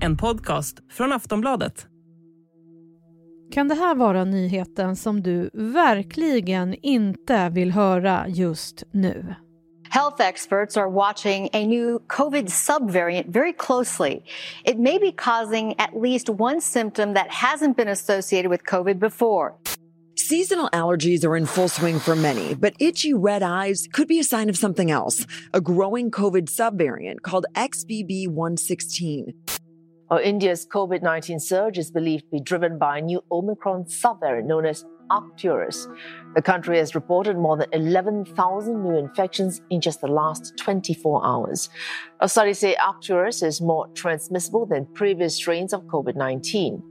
En podcast från Aftonbladet. Kan det här vara nyheten som du verkligen inte vill höra just nu? Health experts are watching a new COVID subvariant very closely. It may be causing at least one symptom that hasn't been associated with COVID before. Seasonal allergies are in full swing for many, but itchy red eyes could be a sign of something else a growing COVID subvariant called XBB116. Well, India's COVID 19 surge is believed to be driven by a new Omicron subvariant known as Arcturus. The country has reported more than 11,000 new infections in just the last 24 hours. Studies say Arcturus is more transmissible than previous strains of COVID 19.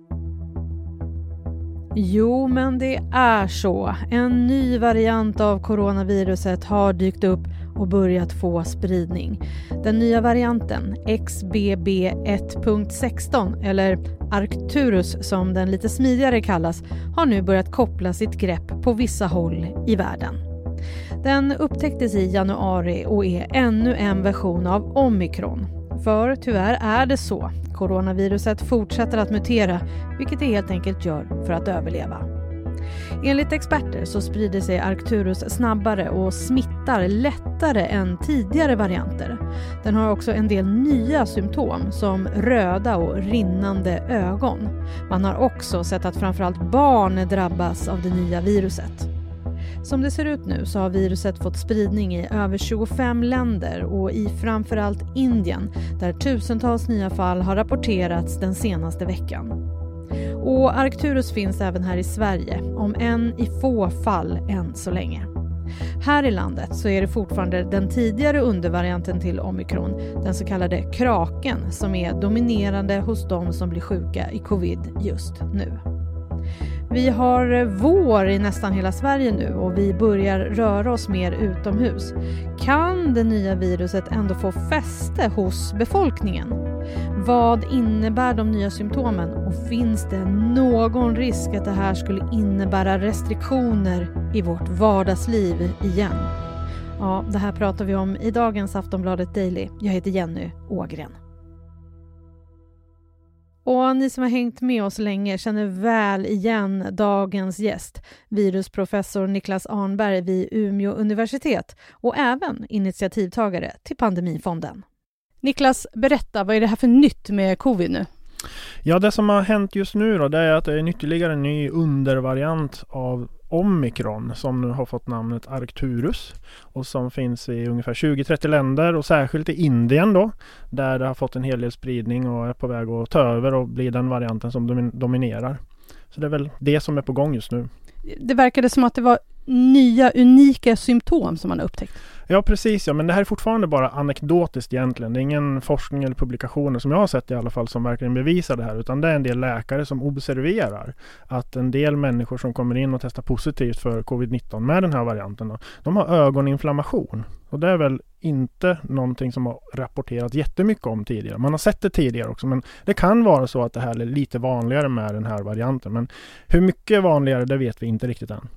Jo, men det är så. En ny variant av coronaviruset har dykt upp och börjat få spridning. Den nya varianten, XBB 1.16 eller Arcturus som den lite smidigare kallas, har nu börjat koppla sitt grepp på vissa håll i världen. Den upptäcktes i januari och är ännu en version av omikron. För tyvärr är det så. Coronaviruset fortsätter att mutera, vilket det helt enkelt gör för att överleva. Enligt experter så sprider sig Arcturus snabbare och smittar lättare än tidigare varianter. Den har också en del nya symptom som röda och rinnande ögon. Man har också sett att framförallt barn drabbas av det nya viruset. Som det ser ut nu så har viruset fått spridning i över 25 länder och i framförallt Indien där tusentals nya fall har rapporterats den senaste veckan. Och Arcturus finns även här i Sverige, om än i få fall än så länge. Här i landet så är det fortfarande den tidigare undervarianten till omikron, den så kallade kraken, som är dominerande hos de som blir sjuka i covid just nu. Vi har vår i nästan hela Sverige nu och vi börjar röra oss mer utomhus. Kan det nya viruset ändå få fäste hos befolkningen? Vad innebär de nya symptomen och finns det någon risk att det här skulle innebära restriktioner i vårt vardagsliv igen? Ja, det här pratar vi om i dagens Aftonbladet Daily. Jag heter Jenny Ågren. Och ni som har hängt med oss länge känner väl igen dagens gäst, virusprofessor Niklas Arnberg vid Umeå universitet och även initiativtagare till Pandemifonden. Niklas, berätta, vad är det här för nytt med covid nu? Ja, det som har hänt just nu då, det är att det är ytterligare en ny undervariant av omikron som nu har fått namnet Arcturus och som finns i ungefär 20-30 länder och särskilt i Indien då där det har fått en hel del spridning och är på väg att ta över och bli den varianten som dominerar. Så det är väl det som är på gång just nu. Det verkade som att det var nya unika symptom som man har upptäckt. Ja precis ja, men det här är fortfarande bara anekdotiskt egentligen. Det är ingen forskning eller publikationer som jag har sett i alla fall som verkligen bevisar det här. Utan det är en del läkare som observerar att en del människor som kommer in och testar positivt för covid-19 med den här varianten. Då, de har ögoninflammation. Och det är väl inte någonting som har rapporterats jättemycket om tidigare. Man har sett det tidigare också men det kan vara så att det här är lite vanligare med den här varianten. Men hur mycket vanligare det vet vi inte riktigt än.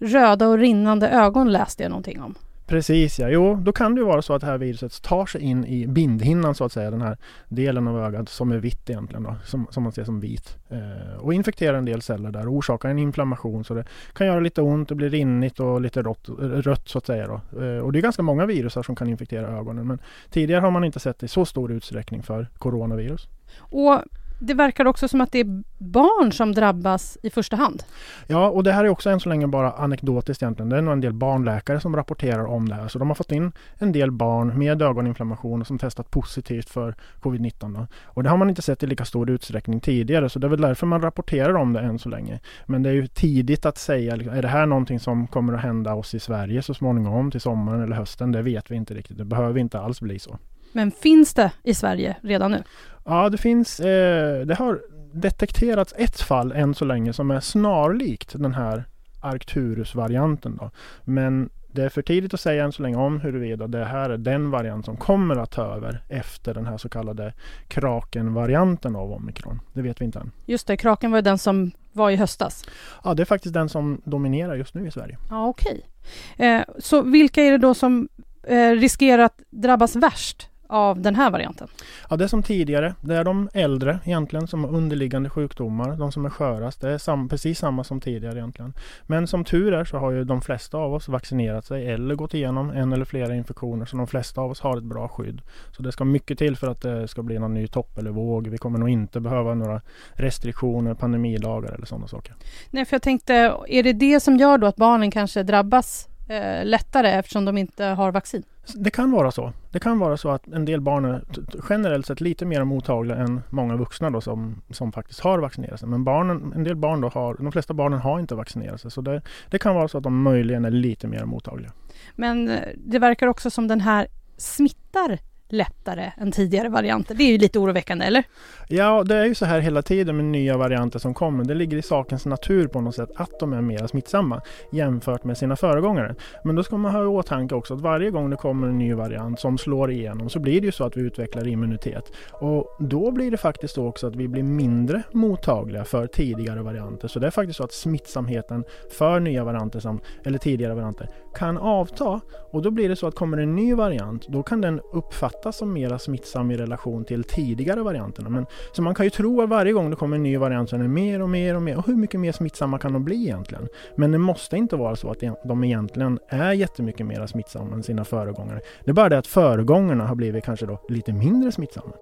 Röda och rinnande ögon läste jag någonting om. Precis ja, jo då kan det ju vara så att det här viruset tar sig in i bindhinnan så att säga, den här delen av ögat som är vitt egentligen då, som, som man ser som vit. Eh, och infekterar en del celler där och orsakar en inflammation så det kan göra lite ont, det blir rinnigt och lite rått, rött så att säga då. Eh, och det är ganska många virusar som kan infektera ögonen men tidigare har man inte sett det i så stor utsträckning för coronavirus. Och det verkar också som att det är barn som drabbas i första hand. Ja, och det här är också än så länge bara anekdotiskt egentligen. Det är nog en del barnläkare som rapporterar om det här. Så de har fått in en del barn med ögoninflammation som testat positivt för covid-19. Och det har man inte sett i lika stor utsträckning tidigare, så det är väl därför man rapporterar om det än så länge. Men det är ju tidigt att säga, liksom, är det här någonting som kommer att hända oss i Sverige så småningom till sommaren eller hösten? Det vet vi inte riktigt. Det behöver inte alls bli så. Men finns det i Sverige redan nu? Ja, det finns. Eh, det har detekterats ett fall än så länge som är snarlikt den här Arcturus-varianten. Då. Men det är för tidigt att säga än så länge om huruvida det här är den variant som kommer att ta över efter den här så kallade Kraken-varianten av omikron. Det vet vi inte än. Just det, Kraken var den som var i höstas. Ja, det är faktiskt den som dominerar just nu i Sverige. Ja, Okej. Okay. Eh, så vilka är det då som eh, riskerar att drabbas värst av den här varianten? Ja, det är som tidigare. Det är de äldre egentligen som har underliggande sjukdomar. De som är skörast. Det är sam precis samma som tidigare egentligen. Men som tur är så har ju de flesta av oss vaccinerat sig eller gått igenom en eller flera infektioner. Så de flesta av oss har ett bra skydd. Så det ska mycket till för att det ska bli någon ny topp eller våg. Vi kommer nog inte behöva några restriktioner, pandemilagar eller sådana saker. Nej, för jag tänkte, är det det som gör då att barnen kanske drabbas eh, lättare eftersom de inte har vaccin? Det kan vara så. Det kan vara så att en del barn är generellt sett lite mer mottagliga än många vuxna då som, som faktiskt har vaccinerat sig. Men barnen, en del barn då har, de flesta barnen har inte vaccinerat sig. Så det, det kan vara så att de möjligen är lite mer mottagliga. Men eh, det verkar också som den här smittar lättare än tidigare varianter. Det är ju lite oroväckande, eller? Ja, det är ju så här hela tiden med nya varianter som kommer. Det ligger i sakens natur på något sätt att de är mer smittsamma jämfört med sina föregångare. Men då ska man ha i åtanke också att varje gång det kommer en ny variant som slår igenom så blir det ju så att vi utvecklar immunitet. Och då blir det faktiskt så också att vi blir mindre mottagliga för tidigare varianter. Så det är faktiskt så att smittsamheten för nya varianter som, eller tidigare varianter kan avta. Och då blir det så att kommer en ny variant, då kan den uppfatta uppfattas som mera smittsam i relation till tidigare varianterna. Men, så man kan ju tro att varje gång det kommer en ny variant så är den mer och mer och mer. Och hur mycket mer smittsamma kan de bli egentligen? Men det måste inte vara så att e- de egentligen är jättemycket mer smittsamma än sina föregångare. Det är bara det att föregångarna har blivit kanske då lite mindre smittsamma.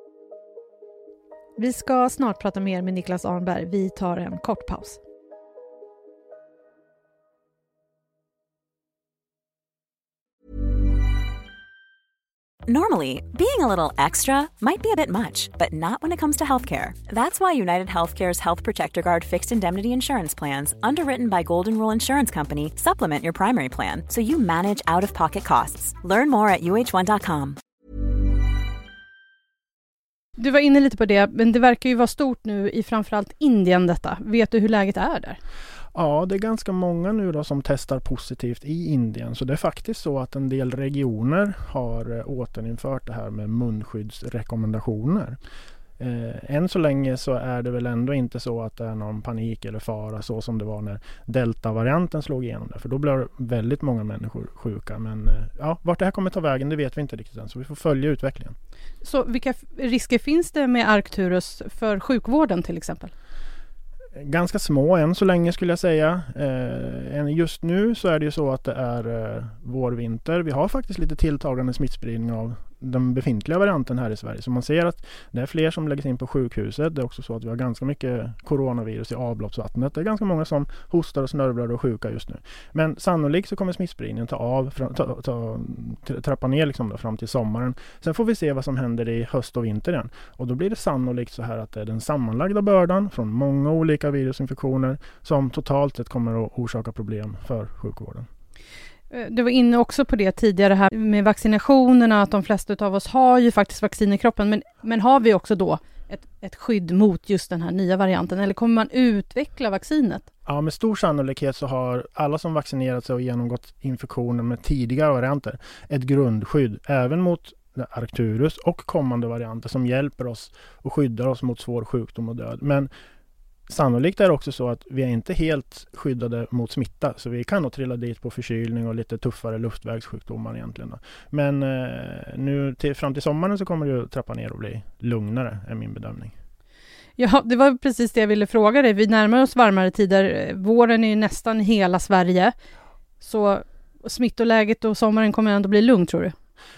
Vi ska snart prata mer med Niklas Arnberg. Vi tar en kort paus. Normally, being a little extra might be a bit much, but not when it comes to healthcare. That's why United Healthcare's Health Protector Guard fixed indemnity insurance plans, underwritten by Golden Rule Insurance Company, supplement your primary plan so you manage out of pocket costs. Learn more at uh1.com. Du var inne lite på det, men det verkar ju vara stort nu i framförallt Indien detta. Vet du hur läget är där? Ja, det är ganska många nu då som testar positivt i Indien. Så det är faktiskt så att en del regioner har eh, återinfört det här med munskyddsrekommendationer. Eh, än så länge så är det väl ändå inte så att det är någon panik eller fara så som det var när deltavarianten slog igenom där. För då blev väldigt många människor sjuka. Men eh, ja, vart det här kommer ta vägen det vet vi inte riktigt än. Så vi får följa utvecklingen. Så vilka risker finns det med Arcturus för sjukvården till exempel? Ganska små än så länge skulle jag säga. Eh, just nu så är det ju så att det är eh, vår-vinter. Vi har faktiskt lite tilltagande smittspridning av den befintliga varianten här i Sverige. Så man ser att det är fler som läggs in på sjukhuset. Det är också så att vi har ganska mycket coronavirus i avloppsvattnet. Det är ganska många som hostar och snörvlar och är sjuka just nu. Men sannolikt så kommer smittspridningen ta av, ta, ta, trappa ner liksom då, fram till sommaren. Sen får vi se vad som händer i höst och vinter igen. Och då blir det sannolikt så här att det är den sammanlagda bördan från många olika virusinfektioner som totalt sett kommer att orsaka problem för sjukvården. Eh, du var inne också på det tidigare här med vaccinationerna, att de flesta av oss har ju faktiskt vaccin i kroppen, men, men har vi också då ett, ett skydd mot just den här nya varianten, eller kommer man utveckla vaccinet? Ja, med stor sannolikhet så har alla som vaccinerat sig och genomgått infektioner med tidigare varianter ett grundskydd, även mot Arcturus och kommande varianter som hjälper oss och skyddar oss mot svår sjukdom och död. Men Sannolikt är det också så att vi är inte helt skyddade mot smitta så vi kan nog trilla dit på förkylning och lite tuffare luftvägssjukdomar egentligen. Då. Men eh, nu till, fram till sommaren så kommer det att trappa ner och bli lugnare är min bedömning. Ja, det var precis det jag ville fråga dig. Vi närmar oss varmare tider. Våren är ju nästan hela Sverige. Så smittoläget och sommaren kommer ändå bli lugn tror du?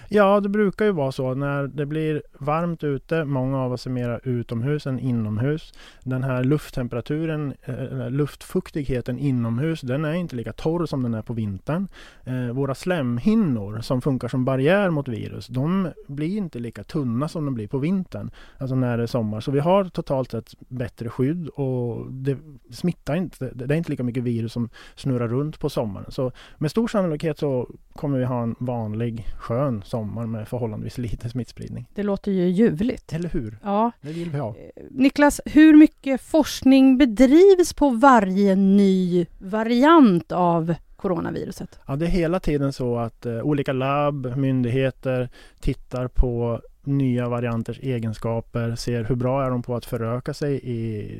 Ja, det brukar ju vara så när det blir varmt ute. Många av oss är mera utomhus än inomhus. Den här lufttemperaturen, eh, luftfuktigheten inomhus, den är inte lika torr som den är på vintern. Eh, våra slemhinnor som funkar som barriär mot virus, de blir inte lika tunna som de blir på vintern. Alltså när det är sommar. Så vi har totalt sett bättre skydd och det smittar inte. Det är inte lika mycket virus som snurrar runt på sommaren. Så med stor sannolikhet så kommer vi ha en vanlig skön sommar med förhållandevis lite smittspridning. Det låter ju ljuvligt. Eller hur? Ja. Det vill vi ha. Eh, Niklas, hur mycket forskning bedrivs på varje ny variant av coronaviruset? Ja, det är hela tiden så att eh, olika labb, myndigheter tittar på nya varianters egenskaper, ser hur bra är de på att föröka sig i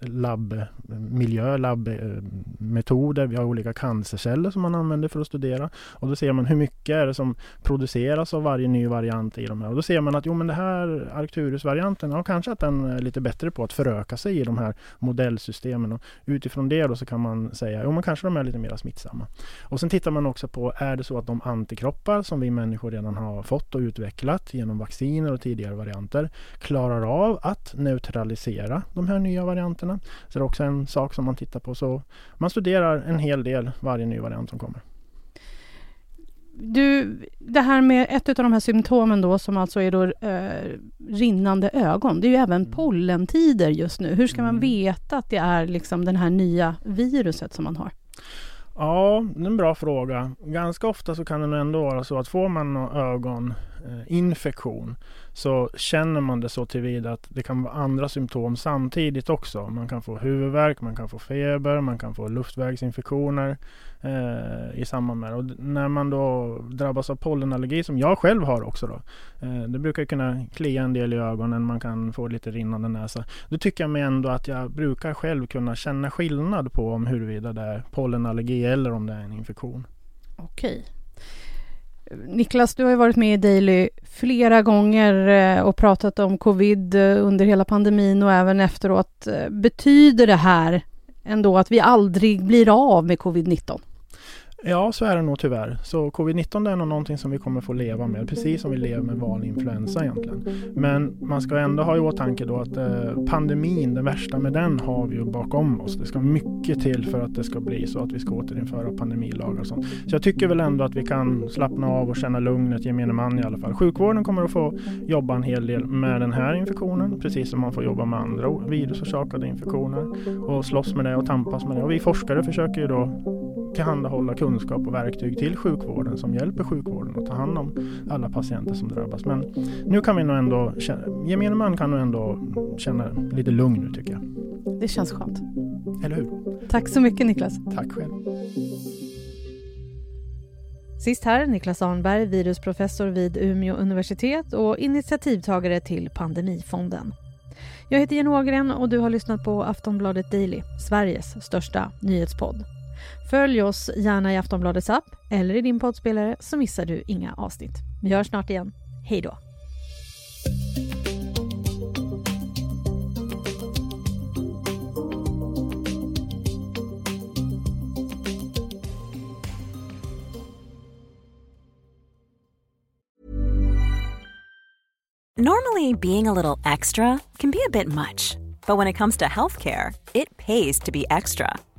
labbmiljö, labbmetoder. Eh, vi har olika cancerceller som man använder för att studera. Och då ser man hur mycket är det som produceras av varje ny variant i de här. Och då ser man att jo men det här Arcturus-varianten, ja kanske att den är lite bättre på att föröka sig i de här modellsystemen. Och utifrån det då så kan man säga, jo men kanske de är lite mer smittsamma. Och sen tittar man också på, är det så att de antikroppar som vi människor redan har fått och utvecklat genom vacciner och tidigare varianter klarar av att neutralisera de här nya varianterna. Så det är också en sak som man tittar på. Så man studerar en hel del varje ny variant som kommer. Du, det här med ett av de här symptomen då som alltså är då eh, rinnande ögon. Det är ju även mm. pollentider just nu. Hur ska man mm. veta att det är liksom den här nya viruset som man har? Ja, det är en bra fråga. Ganska ofta så kan det ändå vara så att får man Eh, infektion, så känner man det så tillvida att det kan vara andra symptom samtidigt också. Man kan få huvudvärk, man kan få feber, man kan få luftvägsinfektioner eh, i samband med det. Och när man då drabbas av pollenallergi, som jag själv har också då, eh, det brukar kunna klia en del i ögonen, man kan få lite rinnande näsa. Då tycker jag mig ändå att jag brukar själv kunna känna skillnad på om huruvida det är pollenallergi eller om det är en infektion. Okej. Niklas, du har ju varit med i Daily flera gånger eh, och pratat om covid eh, under hela pandemin och även efteråt. Eh, betyder det här ändå att vi aldrig blir av med covid-19? Ja, så är det nog tyvärr. Så covid-19 är nog någonting som vi kommer få leva med, precis som vi lever med vanlig influensa egentligen. Men man ska ändå ha i åtanke då att eh, pandemin, det värsta med den har vi ju bakom oss. Det ska mycket till för att det ska bli så att vi ska återinföra pandemilagar och sånt. Så jag tycker väl ändå att vi kan slappna av och känna lugnet, gemene man i alla fall. Sjukvården kommer att få jobba en hel del med den här infektionen, precis som man får jobba med andra virusorsakade infektioner och slåss med det och tampas med det. Och vi forskare försöker ju då tillhandahålla kunskap och verktyg till sjukvården som hjälper sjukvården att ta hand om alla patienter som drabbas. Men nu kan vi nog ändå, gemene man kan nog ändå känna lite lugn nu tycker jag. Det känns skönt. Eller hur? Tack så mycket Niklas. Tack själv. Sist här Niklas Arnberg, virusprofessor vid Umeå universitet och initiativtagare till Pandemifonden. Jag heter Jenny Ågren och du har lyssnat på Aftonbladet Daily, Sveriges största nyhetspodd. Följ oss gärna i Aftonbladets app eller i din poddspelare så missar du inga avsnitt. Vi hörs snart igen. Hej då! Normally being a little extra can be a bit much, but when it comes to healthcare, it pays to be extra.